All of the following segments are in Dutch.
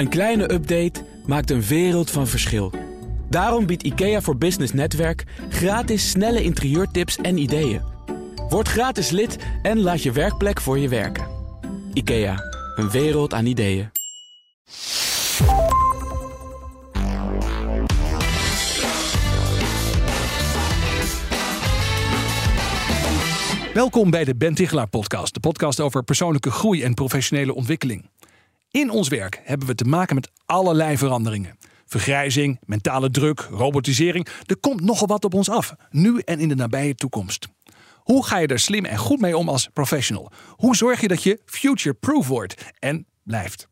Een kleine update maakt een wereld van verschil. Daarom biedt IKEA voor Business Netwerk gratis snelle interieurtips en ideeën. Word gratis lid en laat je werkplek voor je werken. IKEA, een wereld aan ideeën. Welkom bij de Ben podcast, de podcast over persoonlijke groei en professionele ontwikkeling. In ons werk hebben we te maken met allerlei veranderingen. Vergrijzing, mentale druk, robotisering. Er komt nogal wat op ons af, nu en in de nabije toekomst. Hoe ga je er slim en goed mee om als professional? Hoe zorg je dat je future-proof wordt en blijft?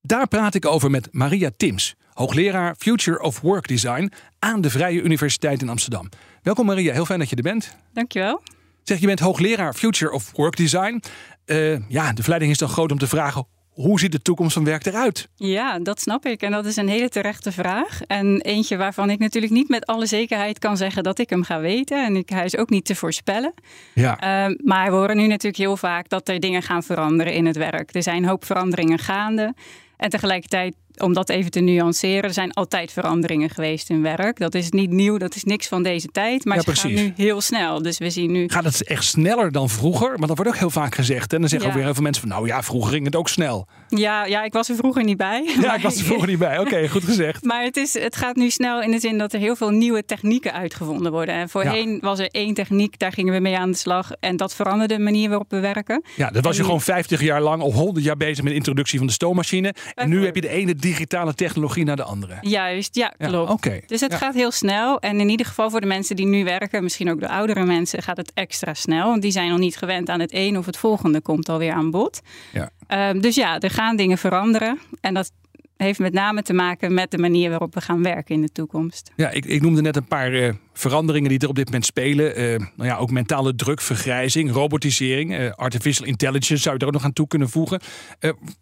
Daar praat ik over met Maria Tims, hoogleraar Future of Work Design aan de Vrije Universiteit in Amsterdam. Welkom Maria, heel fijn dat je er bent. Dankjewel. Zeg, je bent hoogleraar Future of Work Design. Uh, ja, de verleiding is dan groot om te vragen: hoe ziet de toekomst van werk eruit? Ja, dat snap ik. En dat is een hele terechte vraag. En eentje waarvan ik natuurlijk niet met alle zekerheid kan zeggen dat ik hem ga weten. En ik, hij is ook niet te voorspellen. Ja. Uh, maar we horen nu natuurlijk heel vaak dat er dingen gaan veranderen in het werk. Er zijn een hoop veranderingen gaande. En tegelijkertijd om dat even te nuanceren, er zijn altijd veranderingen geweest in werk. Dat is niet nieuw, dat is niks van deze tijd. Maar ja, het gaat nu heel snel. Dus we zien nu. Gaat het echt sneller dan vroeger? Maar dat wordt ook heel vaak gezegd. En dan zeggen ook weer heel veel mensen van nou ja, vroeger ging het ook snel. Ja, ja ik was er vroeger niet bij. Ja, ik was er vroeger niet bij. Oké, goed gezegd. Maar het, is, het gaat nu snel in de zin dat er heel veel nieuwe technieken uitgevonden worden. En voorheen was er één techniek, daar gingen we mee aan de slag. En dat veranderde de manier waarop we werken. Ja, dat was je gewoon 50 jaar lang of 100 jaar bezig met de introductie van de stoommachine. En nu heb je de ene digitale technologie naar de andere. Juist, ja, klopt. Ja, Dus het gaat heel snel. En in ieder geval voor de mensen die nu werken, misschien ook de oudere mensen, gaat het extra snel. Want die zijn nog niet gewend aan het een of het volgende komt alweer aan bod. Ja. Um, dus ja, er gaan dingen veranderen. En dat heeft met name te maken met de manier waarop we gaan werken in de toekomst. Ja, ik, ik noemde net een paar uh, veranderingen die er op dit moment spelen. Uh, nou ja, ook mentale druk, vergrijzing, robotisering, uh, artificial intelligence zou je er ook nog aan toe kunnen voegen.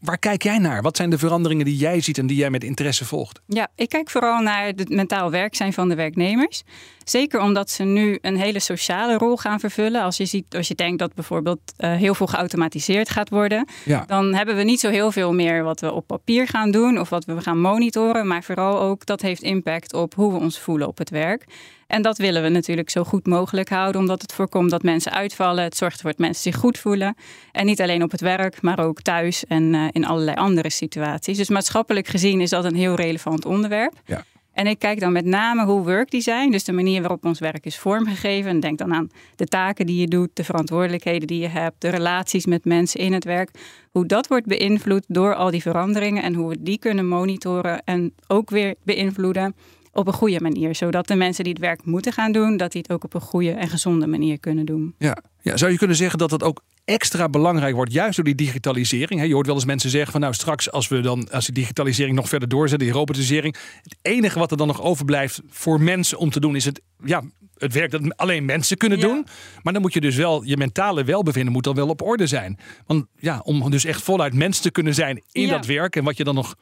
waar kijk jij naar? Wat zijn de veranderingen die jij ziet en die jij met interesse volgt? Ja, ik kijk vooral naar het mentaal werkzijn van de werknemers. Zeker omdat ze nu een hele sociale rol gaan vervullen. Als je, ziet, als je denkt dat bijvoorbeeld heel veel geautomatiseerd gaat worden, ja. dan hebben we niet zo heel veel meer wat we op papier gaan doen of wat we gaan monitoren. Maar vooral ook dat heeft impact op hoe we ons voelen op het werk. En dat willen we natuurlijk zo goed mogelijk houden, omdat het voorkomt dat mensen uitvallen. Het zorgt ervoor dat mensen zich goed voelen. En niet alleen op het werk, maar ook thuis en uh, in allerlei andere situaties. Dus maatschappelijk gezien is dat een heel relevant onderwerp. Ja. En ik kijk dan met name hoe workdesign, dus de manier waarop ons werk is vormgegeven. En denk dan aan de taken die je doet, de verantwoordelijkheden die je hebt, de relaties met mensen in het werk. Hoe dat wordt beïnvloed door al die veranderingen en hoe we die kunnen monitoren en ook weer beïnvloeden op een goede manier. Zodat de mensen die het werk moeten gaan doen, dat die het ook op een goede en gezonde manier kunnen doen. Ja, ja zou je kunnen zeggen dat dat ook extra belangrijk wordt, juist door die digitalisering. Je hoort wel eens mensen zeggen van nou straks als we dan als die digitalisering nog verder doorzetten, die robotisering, het enige wat er dan nog overblijft voor mensen om te doen is het ja het werk dat alleen mensen kunnen doen. Maar dan moet je dus wel, je mentale welbevinden moet dan wel op orde zijn. Want ja, om dus echt voluit mens te kunnen zijn in dat werk en wat je dan nog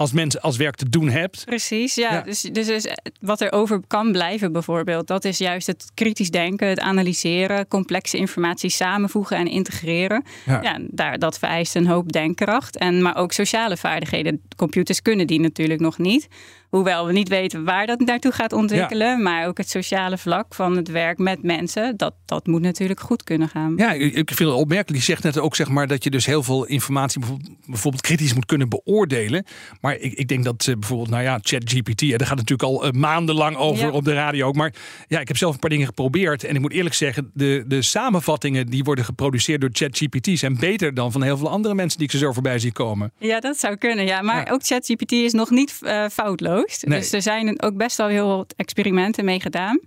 als mens als werk te doen hebt. Precies, ja. Dus, dus, dus, wat er over kan blijven bijvoorbeeld, dat is juist het kritisch denken, het analyseren, complexe informatie samenvoegen en integreren. Ja. daar, dat vereist een hoop denkkracht. En, maar ook sociale vaardigheden. Computers kunnen die natuurlijk nog niet. Hoewel we niet weten waar dat naartoe gaat ontwikkelen. Maar ook het sociale vlak van het werk met mensen. Dat, dat moet natuurlijk goed kunnen gaan. Ja, ik vind het opmerkelijk. Je zegt net ook zeg maar, dat je dus heel veel informatie bijvoorbeeld, kritisch moet kunnen beoordelen. Maar ik, ik denk dat uh, bijvoorbeeld, nou ja, ChatGPT. Daar gaat natuurlijk al uh, maandenlang over op de radio ook. Maar ja, ik heb zelf een paar dingen geprobeerd. En ik moet eerlijk zeggen, de, de samenvattingen die worden geproduceerd door ChatGPT zijn beter dan van heel veel andere mensen die ik ze zo voorbij zie komen. Ja, dat zou kunnen. Ja, maar ook ChatGPT is nog niet uh, foutloos. Dus er zijn ook best wel heel wat experimenten mee gedaan.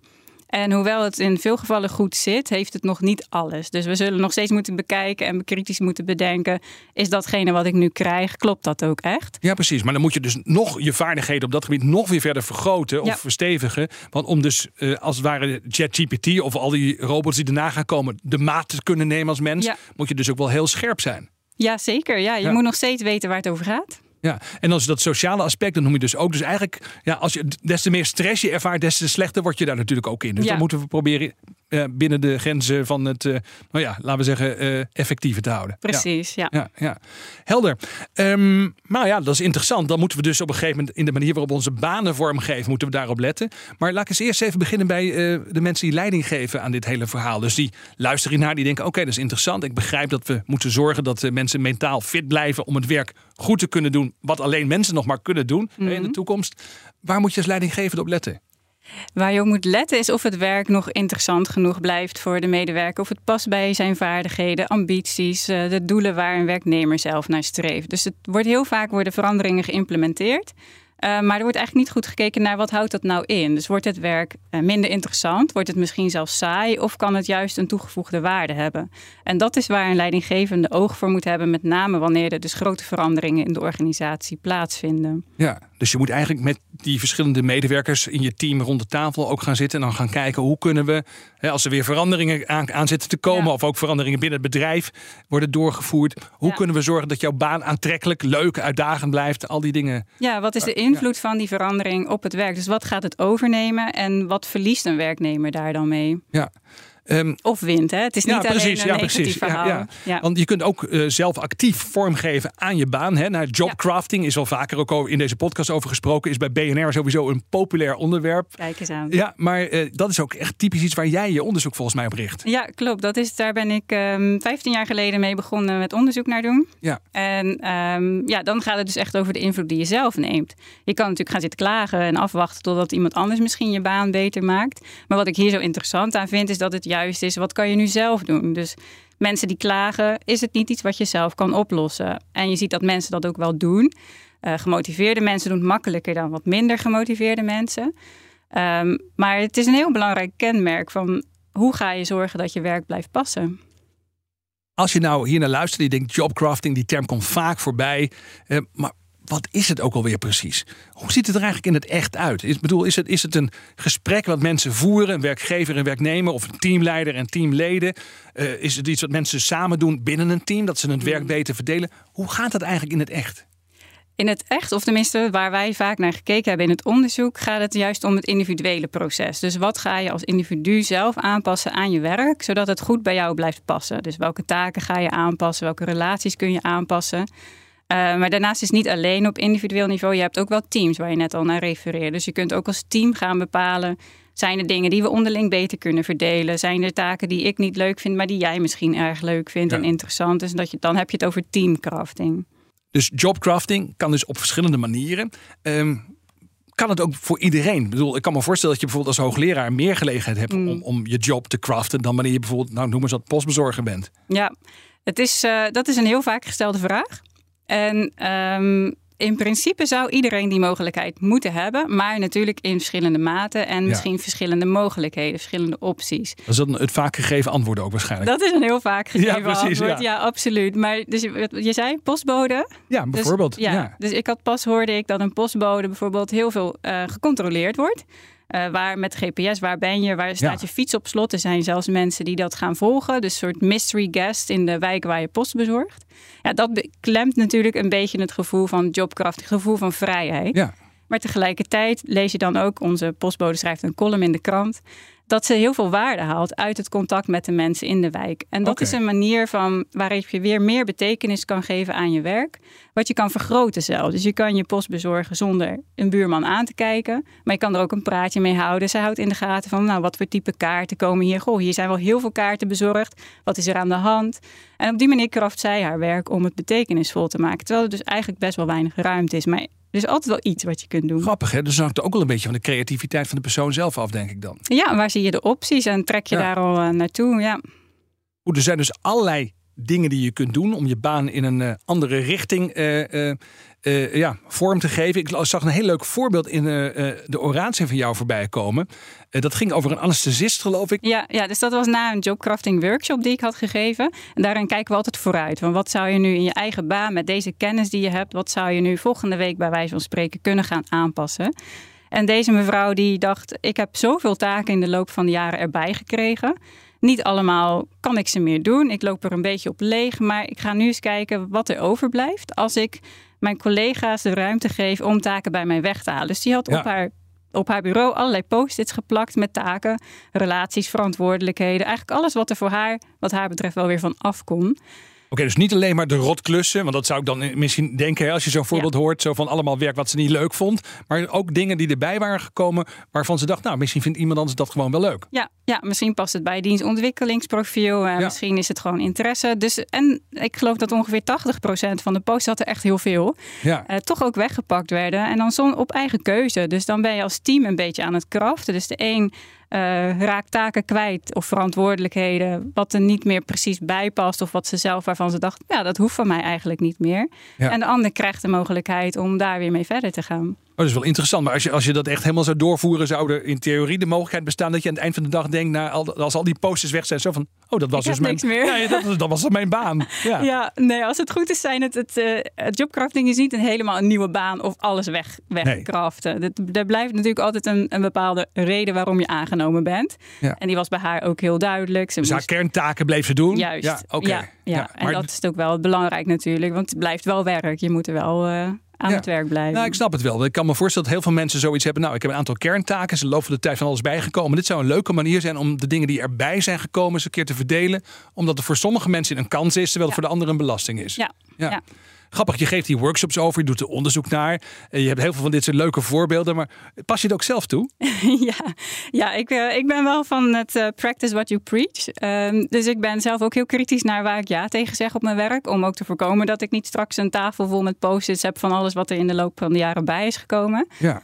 En hoewel het in veel gevallen goed zit, heeft het nog niet alles. Dus we zullen nog steeds moeten bekijken en kritisch moeten bedenken: is datgene wat ik nu krijg, klopt dat ook echt? Ja, precies. Maar dan moet je dus nog je vaardigheden op dat gebied nog weer verder vergroten of verstevigen. Want om dus uh, als het ware ChatGPT of al die robots die erna gaan komen, de maat te kunnen nemen als mens, moet je dus ook wel heel scherp zijn. Ja, zeker. Ja, je moet nog steeds weten waar het over gaat. Ja, en als dat sociale aspect, dat noem je dus ook. Dus eigenlijk, ja, als je des te meer stress je ervaart, des te slechter word je daar natuurlijk ook in. Dus dan moeten we proberen uh, binnen de grenzen van het, uh, nou ja, laten we zeggen, uh, effectieve te houden. Precies, ja. ja. ja, Helder. Um, maar ja, dat is interessant. Dan moeten we dus op een gegeven moment in de manier waarop we onze banen vormgeven, moeten we daarop letten. Maar laat ik eens eerst even beginnen bij de mensen die leiding geven aan dit hele verhaal. Dus die luisteren naar, die denken, oké, okay, dat is interessant. Ik begrijp dat we moeten zorgen dat mensen mentaal fit blijven om het werk goed te kunnen doen, wat alleen mensen nog maar kunnen doen mm -hmm. in de mhm. toekomst. Waar moet je als leidinggevende op letten? Waar je op moet letten is of het werk nog interessant genoeg blijft voor de medewerker. Of het past bij zijn vaardigheden, ambities, eh, de doelen waar een werknemer zelf naar streeft. Dus het wordt heel vaak worden veranderingen geïmplementeerd. Uh, maar er wordt eigenlijk niet goed gekeken naar wat houdt dat nou in. Dus wordt het werk uh, minder interessant? Wordt het misschien zelfs saai? Of kan het juist een toegevoegde waarde hebben? En dat is waar een leidinggevende oog voor moet hebben. Met name wanneer er dus grote veranderingen in de organisatie plaatsvinden. Ja, dus je moet eigenlijk met die verschillende medewerkers in je team rond de tafel ook gaan zitten. En dan gaan kijken hoe kunnen we, hè, als er weer veranderingen aan, aan zitten te komen. Of ook veranderingen binnen het bedrijf worden doorgevoerd. Hoe kunnen we zorgen dat jouw baan aantrekkelijk, leuk, uitdagend blijft? Al die dingen. Ja, wat is de invloed van die verandering op het werk? Dus wat gaat het overnemen en wat verliest een werkcrafting daar dan mee? Ja. Um, of wint, hè? Het is niet ja, alleen precies, een ja, precies. verhaal. Ja, ja. Want je kunt ook uh, zelf actief vormgeven aan je baan. Hè? Naar jobcrafting is al vaker ook in deze podcast over gesproken. Is bij BNR sowieso een populair onderwerp. Kijk eens aan. Ja, maar uh, dat is ook echt typisch iets waar jij je onderzoek volgens mij op richt. Ja, klopt. Dat is, daar ben ik um, 15 jaar geleden mee begonnen met onderzoek naar doen. Ja. En um, ja, dan gaat het dus echt over de invloed die je zelf neemt. Je kan natuurlijk gaan zitten klagen en afwachten totdat iemand anders misschien je baan beter maakt. Maar wat ik hier zo interessant aan vind, is dat het juist is, wat kan je nu zelf doen? Dus mensen die klagen, is het niet iets wat je zelf kan oplossen? En je ziet dat mensen dat ook wel doen. Uh, gemotiveerde mensen doen het makkelijker dan wat minder gemotiveerde mensen. Um, maar het is een heel belangrijk kenmerk van hoe ga je zorgen dat je werk blijft passen. Als je nou hier naar luistert, je denkt jobcrafting, die term komt vaak voorbij. Uh, maar wat is het ook alweer precies? Hoe ziet het er eigenlijk in het echt uit? Ik bedoel, is het, is het een gesprek wat mensen voeren, een werkgever en werknemer, of een teamleider en teamleden? Uh, is het iets wat mensen samen doen binnen een team, dat ze het werk beter verdelen? Hoe gaat dat eigenlijk in het echt? In het echt, of tenminste waar wij vaak naar gekeken hebben in het onderzoek, gaat het juist om het individuele proces. Dus wat ga je als individu zelf aanpassen aan je werk, zodat het goed bij jou blijft passen? Dus welke taken ga je aanpassen, welke relaties kun je aanpassen? Uh, maar daarnaast is het niet alleen op individueel niveau. Je hebt ook wel teams waar je net al naar refereerde. Dus je kunt ook als team gaan bepalen. Zijn er dingen die we onderling beter kunnen verdelen? Zijn er taken die ik niet leuk vind, maar die jij misschien erg leuk vindt en interessant? Dus dat je, dan heb je het over teamcrafting. Dus jobcrafting kan dus op verschillende manieren. Um, kan het ook voor iedereen? Ik bedoel, ik kan me voorstellen dat je bijvoorbeeld als hoogleraar meer gelegenheid hebt mm. om, om je job te craften dan wanneer je bijvoorbeeld, nou noem eens wat, postbezorger bent. Ja, het is, uh, dat is een heel vaak gestelde vraag. En um, in principe zou iedereen die mogelijkheid moeten hebben, maar natuurlijk in verschillende maten en misschien verschillende mogelijkheden, verschillende opties. Dat is dat het vaak gegeven antwoord ook waarschijnlijk. Dat is een heel vaak gegeven ja, precies, antwoord. Ja. absoluut. Maar dus je zei postbode. Ja, dus bijvoorbeeld. Dus, ja, dus ik had pas hoorde ik dat een postbode bijvoorbeeld heel veel uh, gecontroleerd wordt. Uh, waar met GPS, waar ben je, waar staat je fiets op slot. Er zijn zelfs mensen die dat gaan volgen. Dus een soort mystery guest in de wijk waar je post bezorgt. Ja, dat klemt natuurlijk een beetje het gevoel van jobkracht, het gevoel van vrijheid. Ja. Maar tegelijkertijd lees je dan ook, onze postbode schrijft een column in de krant dat ze heel veel waarde haalt uit het contact met de mensen in de wijk. En dat is een manier van waarop je weer meer betekenis kan geven aan je werk. Wat je kan vergroten zelf. Dus je kan je post bezorgen zonder een buurman aan te kijken. Maar je kan er ook een praatje mee houden. Zij houdt in de gaten van, nou, wat voor type kaarten komen hier? Goh, hier zijn wel heel veel kaarten bezorgd. Wat is er aan de hand? En op die manier kraft zij haar werk om het betekenisvol te maken. Terwijl er dus eigenlijk best wel weinig ruimte is. Maar er is altijd wel iets wat je kunt doen. Grappig, hè? Dus hangt ook wel een beetje van de creativiteit van de persoon zelf af, denk ik dan. Ja, waar zie je de opties en trek je daar al uh, naartoe? Ja. Goed, er zijn dus allerlei dingen die je kunt doen om je baan in een uh, andere richting uh, uh, ja, vorm te geven. Ik zag een heel leuk voorbeeld in de oratie van jou voorbij komen. dat ging over een anesthesist, geloof ik. Ja, ja, dus dat was na een jobcrafting workshop die ik had gegeven. En daarin kijken we altijd vooruit. Van wat zou je nu in je eigen baan met deze kennis die je hebt, wat zou je nu volgende week bij wijze van spreken kunnen gaan aanpassen? En deze mevrouw die dacht, ik heb zoveel taken in de loop van de jaren erbij gekregen. Niet allemaal kan ik ze meer doen. Ik loop er een beetje op leeg. Maar ik ga nu eens kijken wat er overblijft als ik mijn collega's de ruimte geef om taken bij mij weg te halen. Dus die had op haar op haar bureau allerlei post-its geplakt met taken, relaties, verantwoordelijkheden. Eigenlijk alles wat er voor haar, wat haar betreft, wel weer van afkomt. Oké, dus niet alleen maar de rotklussen. Want dat zou ik dan misschien denken als je zo'n voorbeeld hoort. Zo van allemaal werk wat ze niet leuk vond. Maar ook dingen die erbij waren gekomen. Waarvan ze dacht, nou misschien vindt iemand anders dat gewoon wel leuk. Ja, ja misschien past het bij dienstontwikkelingsprofiel. Uh, Misschien is het gewoon interesse. Dus, en ik geloof dat ongeveer 80% van de posts had er echt heel veel. Ja. Uh, toch ook weggepakt werden. En dan zon op eigen keuze. Dus dan ben je als team een beetje aan het kraften. Dus de een raakt taken kwijt of verantwoordelijkheden, wat er niet meer precies bij past of wat ze zelf waarvan ze dacht, ja, dat hoeft van mij eigenlijk niet meer. En de ander krijgt de mogelijkheid om daar weer mee verder te gaan. Oh, dat is wel interessant. Maar als je, als je dat echt helemaal zou doorvoeren, zou er in theorie de mogelijkheid bestaan dat je aan het eind van de dag denkt, nou, als al die posters weg zijn, zo van, oh, dat was dus mijn, Ja, dat, dat, was mijn baan. Ja. ja, nee, als het goed is, zijn het, het, uh, jobcrafting is niet een helemaal een nieuwe baan of alles weg, wegcraften. Nee. Er blijft natuurlijk altijd een, een bepaalde reden waarom je aangenomen bent. Ja. En die was bij haar ook heel duidelijk. Ze dus haar kerntaken bleef ze doen? Juist. Ja, oké. Ja, ja. en dat is ook wel belangrijk natuurlijk, want het blijft wel werk. Je moet er wel... Uh, aan het werk blijven. Nou, ik snap het wel. Ik kan me voorstellen dat heel veel mensen zoiets hebben. Nou, ik heb een aantal kerntaken. Ze lopen de tijd van alles bijgekomen. Dit zou een leuke manier zijn om de dingen die erbij zijn gekomen eens een keer te verdelen. Omdat het voor sommige mensen een kans is, terwijl het voor de anderen een belasting is. ja. ja. Grappig, je geeft die workshops over, je doet er onderzoek naar. Je hebt heel veel van dit soort leuke voorbeelden, maar pas je het ook zelf toe? ja, ja ik, uh, ik ben wel van het uh, practice what you preach. Um, dus ik ben zelf ook heel kritisch naar waar ik ja tegen zeg op mijn werk. Om ook te voorkomen dat ik niet straks een tafel vol met post-its heb van alles wat er in de loop van de jaren bij is gekomen. Ja.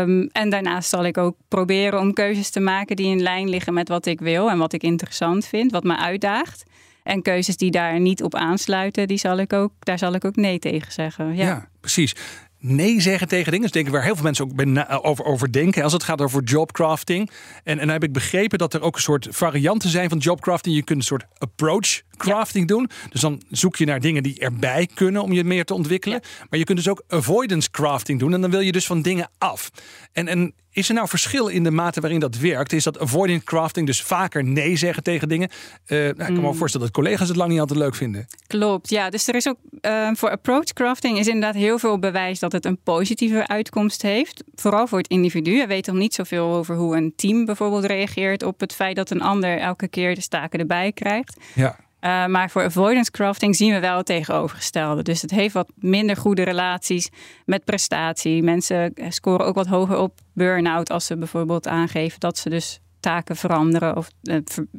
Um, en daarnaast zal ik ook proberen om keuzes te maken die in lijn liggen met wat ik wil en wat ik interessant vind, wat me uitdaagt. En keuzes die daar niet op aansluiten, die zal ik ook, daar zal ik ook nee tegen zeggen. Ja, ja precies nee zeggen tegen dingen. Dat denk ik waar heel veel mensen ook over, over denken. Als het gaat over jobcrafting. En, en dan heb ik begrepen dat er ook een soort varianten zijn van jobcrafting. Je kunt een soort approach crafting doen. Dus dan zoek je naar dingen die erbij kunnen om je meer te ontwikkelen. Maar je kunt dus ook avoidance crafting doen. En dan wil je dus van dingen af. En, en is er nou verschil in de mate waarin dat werkt? Is dat avoidance crafting, dus vaker nee zeggen tegen dingen? Uh, nou, ik kan me mm. voorstellen dat collega's het lang niet altijd leuk vinden. Klopt, ja. Dus er is ook uh, voor approach crafting is inderdaad heel veel bewijs dat het een positieve uitkomst heeft. Vooral voor het individu. We weten nog niet zoveel over hoe een team bijvoorbeeld reageert op het feit dat een ander elke keer de staken erbij krijgt. Ja. Uh, maar voor avoidance crafting zien we wel het tegenovergestelde. Dus het heeft wat minder goede relaties met prestatie. Mensen scoren ook wat hoger op burn-out als ze bijvoorbeeld aangeven dat ze dus taken veranderen of uh,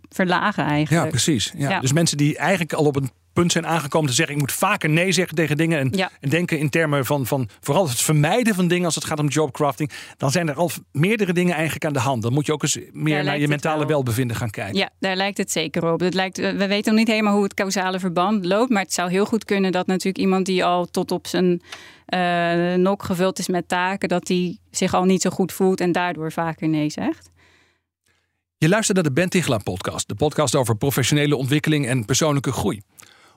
verlagen eigenlijk. Ja, precies. Ja. Dus mensen die eigenlijk al op een punt zijn aangekomen te zeggen: ik moet vaker nee zeggen tegen dingen. En, en, denken in termen van, van vooral het vermijden van dingen als het gaat om jobcrafting. Dan zijn er al meerdere dingen eigenlijk aan de hand. Dan moet je ook eens meer naar je mentale welbevinden gaan kijken. Ja, daar lijkt het zeker op. Het lijkt, we weten nog niet helemaal hoe het causale verband loopt. Maar het zou heel goed kunnen dat natuurlijk iemand die al tot op zijn uh, nok gevuld is met taken, dat die zich al niet zo goed voelt en daardoor vaker nee zegt. Je luistert naar de Ben Tichelaar podcast, de podcast over professionele ontwikkeling en persoonlijke groei.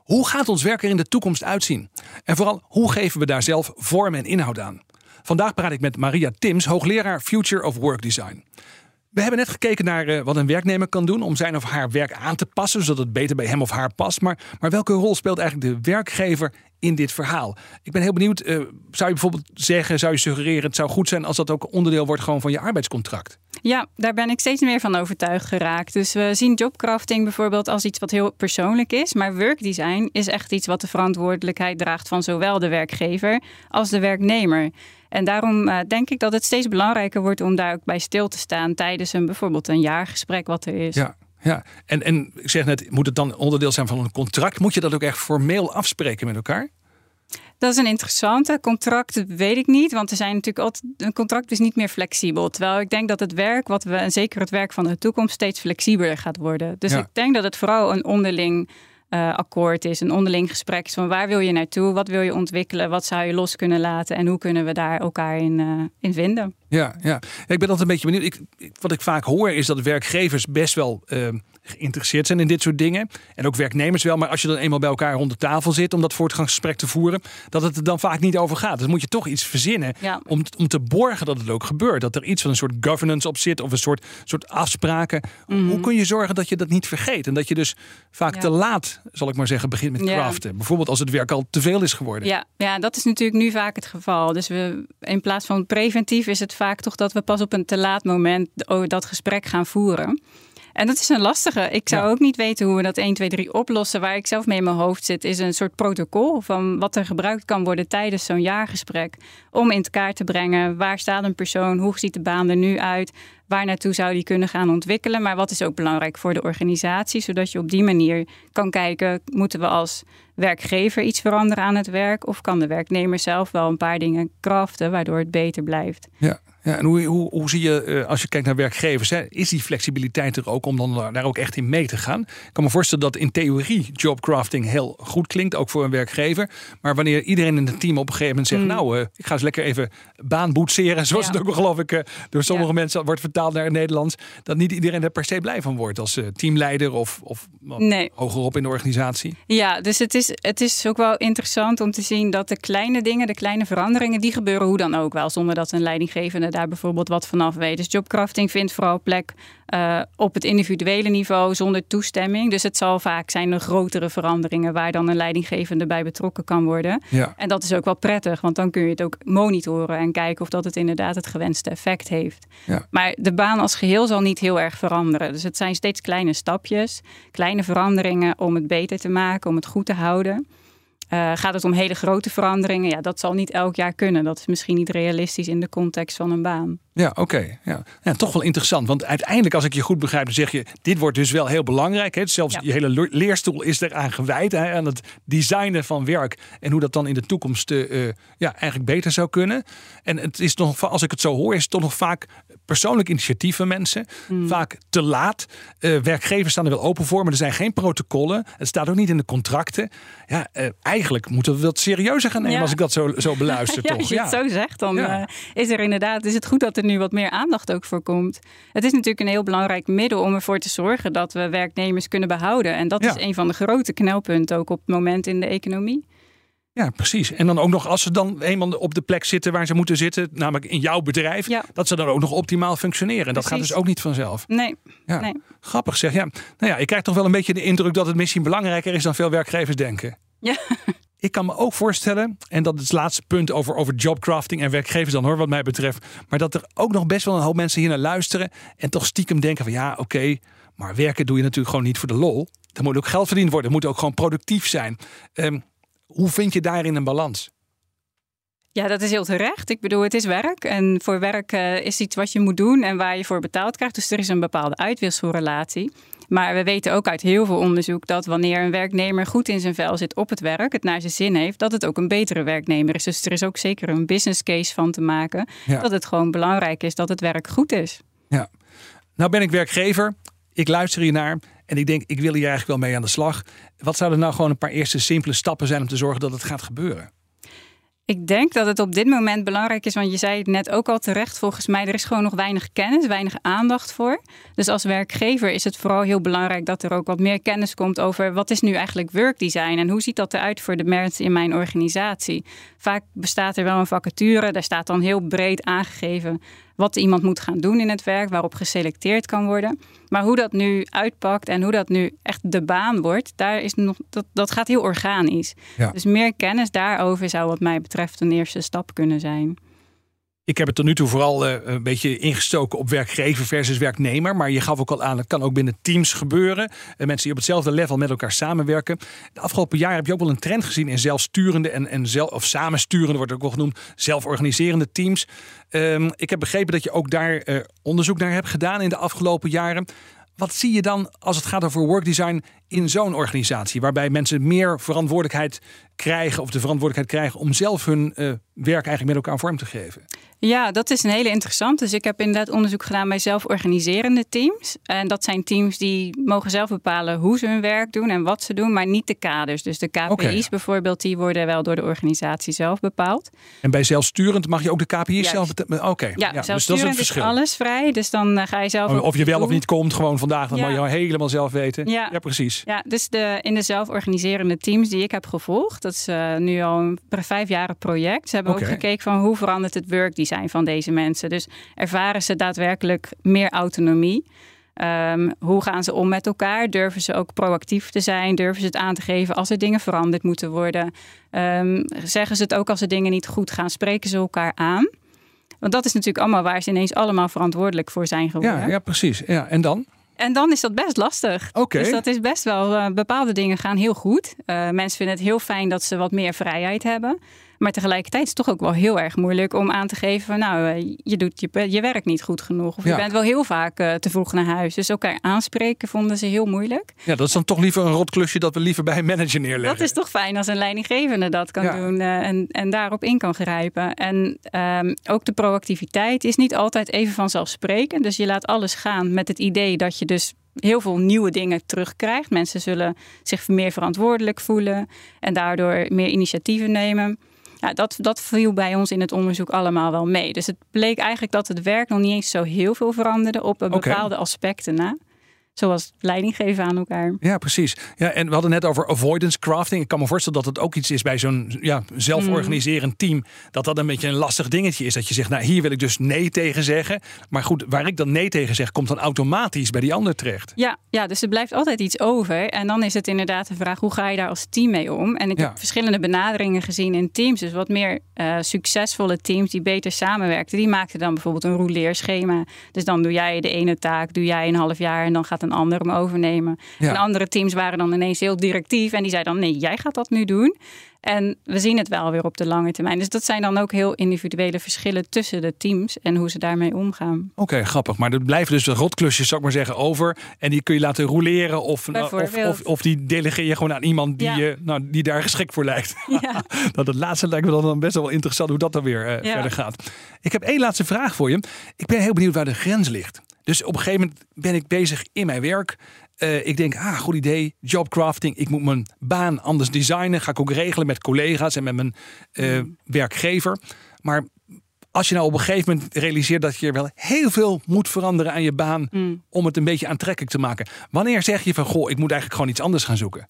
Hoe gaat ons werk er in de toekomst uitzien? En vooral, hoe geven we daar zelf vorm en inhoud aan? Vandaag praat ik met Maria Tims, hoogleraar Future of Work Design. We hebben net gekeken naar uh, wat een werknemer kan doen om zijn of haar werk aan te passen, zodat het beter bij hem of haar past. Maar, maar welke rol speelt eigenlijk de werkgever in dit verhaal? Ik ben heel benieuwd, uh, zou je bijvoorbeeld zeggen, zou je suggereren, het zou goed zijn als dat ook onderdeel wordt gewoon van je arbeidscontract? Ja, daar ben ik steeds meer van overtuigd geraakt. Dus we zien jobcrafting bijvoorbeeld als iets wat heel persoonlijk is. Maar workdesign is echt iets wat de verantwoordelijkheid draagt van zowel de werkgever als de werknemer. En daarom uh, denk ik dat het steeds belangrijker wordt om daar ook bij stil te staan tijdens een bijvoorbeeld een jaargesprek wat er is. Ja. Ja, en, en ik zeg net, moet het dan onderdeel zijn van een contract? Moet je dat ook echt formeel afspreken met elkaar? Dat is een interessante. Contract weet ik niet, want er zijn natuurlijk altijd. Een contract is niet meer flexibel. Terwijl ik denk dat het werk, wat we, en zeker het werk van de toekomst, steeds flexibeler gaat worden. Dus ik denk dat het vooral een onderling uh, akkoord is, een onderling gesprek is van waar wil je naartoe, wat wil je ontwikkelen, wat zou je los kunnen laten en hoe kunnen we daar elkaar in, uh, in vinden. Ja, ja, ik ben altijd een beetje benieuwd. Ik, wat ik vaak hoor is dat werkgevers best wel uh, geïnteresseerd zijn in dit soort dingen. En ook werknemers wel. Maar als je dan eenmaal bij elkaar rond de tafel zit om dat voortgangsgesprek te voeren, dat het er dan vaak niet over gaat. Dus moet je toch iets verzinnen om, om te borgen dat het ook gebeurt. Dat er iets van een soort governance op zit of een soort, soort afspraken. Mhm. Hoe kun je zorgen dat je dat niet vergeet? En dat je dus vaak te laat zal ik maar zeggen, begint met craften. Bijvoorbeeld als het werk al te veel is geworden. Ja, ja, dat is natuurlijk nu vaak het geval. Dus we, in plaats van preventief is het vaak toch dat we pas op een te laat moment dat gesprek gaan voeren. En dat is een lastige. Ik zou ook niet weten hoe we dat 1, 2, 3 oplossen. Waar ik zelf mee in mijn hoofd zit, is een soort protocol van wat er gebruikt kan worden tijdens zo'n jaargesprek. Om in kaart te brengen waar staat een persoon, hoe ziet de baan er nu uit, waar naartoe zou die kunnen gaan ontwikkelen. Maar wat is ook belangrijk voor de organisatie, zodat je op die manier kan kijken, moeten we als werkgever iets veranderen aan het werk? Of kan de werknemer zelf wel een paar dingen craften waardoor het beter blijft? Ja. Ja, en hoe, hoe, hoe zie je, eh, als je kijkt naar werkgevers, hè, is die flexibiliteit er ook om dan daar ook echt in mee te gaan? Ik kan me voorstellen dat in theorie jobcrafting heel goed klinkt, ook voor een werkgever. Maar wanneer iedereen in het team op een gegeven moment zegt, mm. nou, uh, ik ga eens lekker even baan boetseren, zoals het ook geloof ik uh, door sommige mensen wordt vertaald naar het Nederlands, dat niet iedereen er per se blij van wordt als teamleider of, of nee. hogerop in de organisatie. Ja, dus het is, het is ook wel interessant om te zien dat de kleine dingen, de kleine veranderingen, die gebeuren hoe dan ook wel, zonder dat een leidinggevende daar bijvoorbeeld wat vanaf weet. Dus jobcrafting vindt vooral plek uh, op het individuele niveau zonder toestemming. Dus het zal vaak zijn de grotere veranderingen waar dan een leidinggevende bij betrokken kan worden. Ja. En dat is ook wel prettig, want dan kun je het ook monitoren en kijken of dat het inderdaad het gewenste effect heeft. Ja. Maar de baan als geheel zal niet heel erg veranderen. Dus het zijn steeds kleine stapjes, kleine veranderingen om het beter te maken, om het goed te houden. Uh, gaat het om hele grote veranderingen? Ja, dat zal niet elk jaar kunnen. Dat is misschien niet realistisch in de context van een baan. Ja, oké. Ja. ja. toch wel interessant. Want uiteindelijk, als ik je goed begrijp, dan zeg je: dit wordt dus wel heel belangrijk. Hè? Zelfs je hele leerstoel is eraan gewijd. Hè? Aan het designen van werk. En hoe dat dan in de toekomst uh, ja, eigenlijk beter zou kunnen. En het is nog, als ik het zo hoor, is het toch nog vaak persoonlijk initiatief van mensen. Hmm. Vaak te laat. Uh, werkgevers staan er wel open voor, maar er zijn geen protocollen. Het staat ook niet in de contracten. Ja, eigenlijk moeten we dat serieuzer gaan nemen als ik dat zo, zo beluister. ja, toch? Als je het zo zegt, dan is er inderdaad is het goed dat er nu wat meer aandacht ook voor komt. Het is natuurlijk een heel belangrijk middel om ervoor te zorgen dat we werknemers kunnen behouden. En dat is een van de grote knelpunten ook op het moment in de economie. Ja, precies. En dan ook nog als ze dan eenmaal op de plek zitten waar ze moeten zitten, namelijk in jouw bedrijf, dat ze dan ook nog optimaal functioneren. En dat gaat dus ook niet vanzelf. Nee. Ja. nee. Grappig zeg. Ja. Nou ja, ik krijg toch wel een beetje de indruk dat het misschien belangrijker is dan veel werkgevers denken. Ja. Ik kan me ook voorstellen, en dat is het laatste punt over, over jobcrafting en werkgevers dan hoor, wat mij betreft. Maar dat er ook nog best wel een hoop mensen hier naar luisteren en toch stiekem denken van ja, oké, maar werken doe je natuurlijk gewoon niet voor de lol. Er moet ook geld verdiend worden, het moet ook gewoon productief zijn. Um, hoe vind je daarin een balans? Ja, dat is heel terecht. Ik bedoel, het is werk. En voor werk uh, is iets wat je moet doen en waar je voor betaald krijgt. Dus er is een bepaalde uitwisselrelatie. Maar we weten ook uit heel veel onderzoek dat wanneer een werknemer goed in zijn vel zit op het werk, het naar zijn zin heeft, dat het ook een betere werknemer is. Dus er is ook zeker een business case van te maken. Dat het gewoon belangrijk is dat het werk goed is. Ja. Nou ben ik werkgever. Ik luister hier naar en ik denk, ik wil hier eigenlijk wel mee aan de slag. Wat zouden nou gewoon een paar eerste simpele stappen zijn om te zorgen dat het gaat gebeuren? Ik denk dat het op dit moment belangrijk is, want je zei het net ook al terecht, volgens mij, er is gewoon nog weinig kennis, weinig aandacht voor. Dus als werkgever is het vooral heel belangrijk dat er ook wat meer kennis komt over wat is nu eigenlijk workdesign en hoe ziet dat eruit voor de mensen in mijn organisatie. Vaak bestaat er wel een vacature, daar staat dan heel breed aangegeven wat iemand moet gaan doen in het werk, waarop geselecteerd kan worden. Maar hoe dat nu uitpakt en hoe dat nu echt de baan wordt, daar is nog, dat, dat gaat heel organisch. Dus meer kennis daarover zou wat mij betreft een eerste stap kunnen zijn. Ik heb het tot nu toe vooral uh, een beetje ingestoken op werkgever versus werknemer. Maar je gaf ook al aan, het kan ook binnen teams gebeuren. Uh, mensen die op hetzelfde level met elkaar samenwerken. De afgelopen jaren heb je ook wel een trend gezien in zelfsturende en, en zelf, of samensturende, wordt ook wel genoemd, zelforganiserende teams. Um, ik heb begrepen dat je ook daar uh, onderzoek naar hebt gedaan in de afgelopen jaren. Wat zie je dan als het gaat over workdesign in zo'n organisatie, waarbij mensen meer verantwoordelijkheid krijgen of de verantwoordelijkheid krijgen om zelf hun werk eigenlijk met elkaar vorm te geven? Ja, dat is een hele interessant. Dus ik heb inderdaad onderzoek gedaan bij zelforganiserende teams. En dat zijn teams die mogen zelf bepalen hoe ze hun werk doen en wat ze doen, maar niet de kaders. Dus de KPI's bijvoorbeeld, die worden wel door de organisatie zelf bepaald. En bij zelfsturend mag je ook de KPI's zelf? Oké, ja, ja dus dat is een verschil. Is alles vrij, dus dan uh, ga je zelf. Of je wel of niet komt, gewoon vandaag, dat ja. mag je helemaal zelf weten. Ja, ja precies. Ja, dus de, in de zelforganiserende teams die ik heb gevolgd, dat is uh, nu al een vijf jaren project. Ze hebben ook gekeken van hoe verandert het work design van deze mensen. Dus ervaren ze daadwerkelijk meer autonomie? Ehm, hoe gaan ze om met elkaar? Durven ze ook proactief te zijn? Durven ze het aan te geven als er dingen veranderd moeten worden? Um, zeggen ze het ook als er dingen niet goed gaan? Spreken ze elkaar aan? Want dat is natuurlijk allemaal waar ze ineens allemaal verantwoordelijk voor zijn geworden. Ja, ja precies. Ja, en dan? En dan is dat best lastig. Okay. Dus dat is best wel, uh, bepaalde dingen gaan heel goed. Uh, mensen vinden het heel fijn dat ze wat meer vrijheid hebben. Maar tegelijkertijd is het toch ook wel heel erg moeilijk om aan te geven van nou, eh, je doet je, je werk niet goed genoeg. Of je bent wel heel vaak uh, te vroeg naar huis. Dus elkaar aanspreken vonden ze heel moeilijk. Ja, dat is dan toch liever een rotklusje dat we liever bij een manager neerleggen. Dat is toch fijn als een leidinggevende dat kan doen uh, en, en daarop in kan grijpen. En um, ook de proactiviteit is niet altijd even vanzelfsprekend. Dus je laat alles gaan met het idee dat je dus heel veel nieuwe dingen terugkrijgt. Mensen zullen zich meer verantwoordelijk voelen en daardoor meer initiatieven nemen. Ja, dat, dat viel bij ons in het onderzoek allemaal wel mee. Dus het bleek eigenlijk dat het werk nog niet eens zo heel veel veranderde op bepaalde okay. aspecten na. Zoals leiding geven aan elkaar. Ja, precies. Ja, en we hadden net over avoidance crafting. Ik kan me voorstellen dat het ook iets is bij zo'n ja, zelforganiserend team. Dat dat een beetje een lastig dingetje is. Dat je zegt, nou hier wil ik dus nee tegen zeggen. Maar goed, waar ik dan nee tegen zeg, komt dan automatisch bij die ander terecht. Ja, ja dus er blijft altijd iets over. En dan is het inderdaad de vraag, hoe ga je daar als team mee om? En ik ja. heb verschillende benaderingen gezien in teams. Dus wat meer uh, succesvolle teams die beter samenwerkten. Die maakten dan bijvoorbeeld een rouleerschema. Dus dan doe jij de ene taak, doe jij een half jaar en dan gaat een ander hem overnemen. Ja. En andere teams waren dan ineens heel directief en die zeiden dan nee, jij gaat dat nu doen. En we zien het wel weer op de lange termijn. Dus dat zijn dan ook heel individuele verschillen tussen de teams en hoe ze daarmee omgaan. Oké, okay, grappig. Maar er blijven dus de rotklusjes, zou ik maar zeggen, over. En die kun je laten roleren of, of, of, of, die delegeer je gewoon aan iemand die, ja. nou, die daar geschikt voor lijkt. Ja. dat het laatste lijkt me dan best wel interessant hoe dat dan weer ja. verder gaat. Ik heb één laatste vraag voor je. Ik ben heel benieuwd waar de grens ligt. Dus op een gegeven moment ben ik bezig in mijn werk. Uh, ik denk, ah, goed idee, jobcrafting. Ik moet mijn baan anders designen. Ga ik ook regelen met collega's en met mijn uh, mm. werkgever. Maar als je nou op een gegeven moment realiseert dat je wel heel veel moet veranderen aan je baan. Mm. om het een beetje aantrekkelijk te maken. Wanneer zeg je van, goh, ik moet eigenlijk gewoon iets anders gaan zoeken?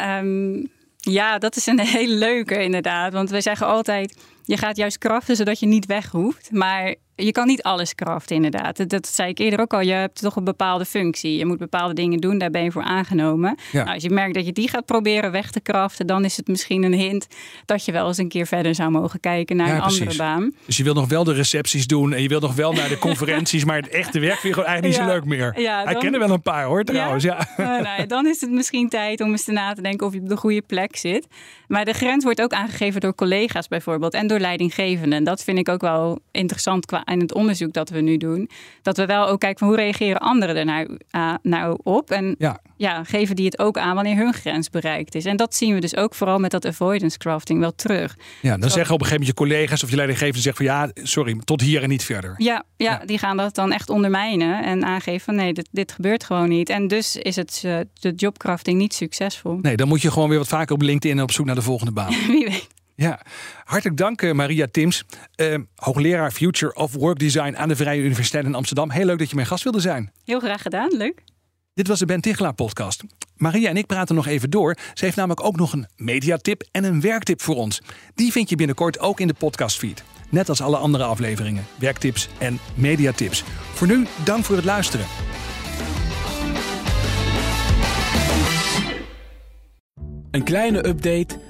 Um, ja, dat is een hele leuke inderdaad. Want wij zeggen altijd, je gaat juist kraften zodat je niet weg hoeft. Maar je kan niet alles craften, inderdaad. Dat, zei ik eerder ook al. Je hebt toch een bepaalde functie. Je moet bepaalde dingen doen, daar ben je voor aangenomen. Ja. Nou, als je merkt dat je die gaat proberen weg te craften, dan is het misschien een hint dat je wel eens een keer verder zou mogen kijken naar ja, een precies. andere baan. Dus je wil nog wel de recepties doen en je wil nog wel naar de conferenties, maar het echte werk vind je gewoon eigenlijk niet zo leuk meer. Ja, dan... Hij kende wel een paar hoor, trouwens. Ja. Uh, nou, dan is het misschien tijd om eens te na te denken of je op de goede plek zit. Maar de grens wordt ook aangegeven door collega's bijvoorbeeld en door leidinggevenden. En dat vind ik ook wel interessant qua in het onderzoek dat we nu doen. Dat we wel ook kijken van hoe reageren anderen er nou, uh, nou op. En ja. ja. geven die het ook aan wanneer hun grens bereikt is. En dat zien we dus ook vooral met dat avoidance crafting wel terug. Ja, dan zeggen op een gegeven moment je collega's of je leidinggevende zegt van ja, sorry, tot hier en niet verder. Ja, ja, ja. die gaan dat dan echt ondermijnen en aangeven van nee, dit, dit gebeurt gewoon niet. En dus is het uh, de jobcrafting niet succesvol. Nee, dan moet je gewoon weer wat vaker op LinkedIn op zoek naar de volgende baan. Wie weet. Ja, hartelijk dank uh, Maria Tims, uh, hoogleraar Future of Work Design aan de Vrije Universiteit in Amsterdam. Heel leuk dat je mijn gast wilde zijn. Heel graag gedaan, leuk. Dit was de Ben Tichelaar podcast. Maria en ik praten nog even door. Ze heeft namelijk ook nog een mediatip en een werktip voor ons. Die vind je binnenkort ook in de podcastfeed. Net als alle andere afleveringen, werktips en mediatips. Voor nu, dank voor het luisteren. Een kleine update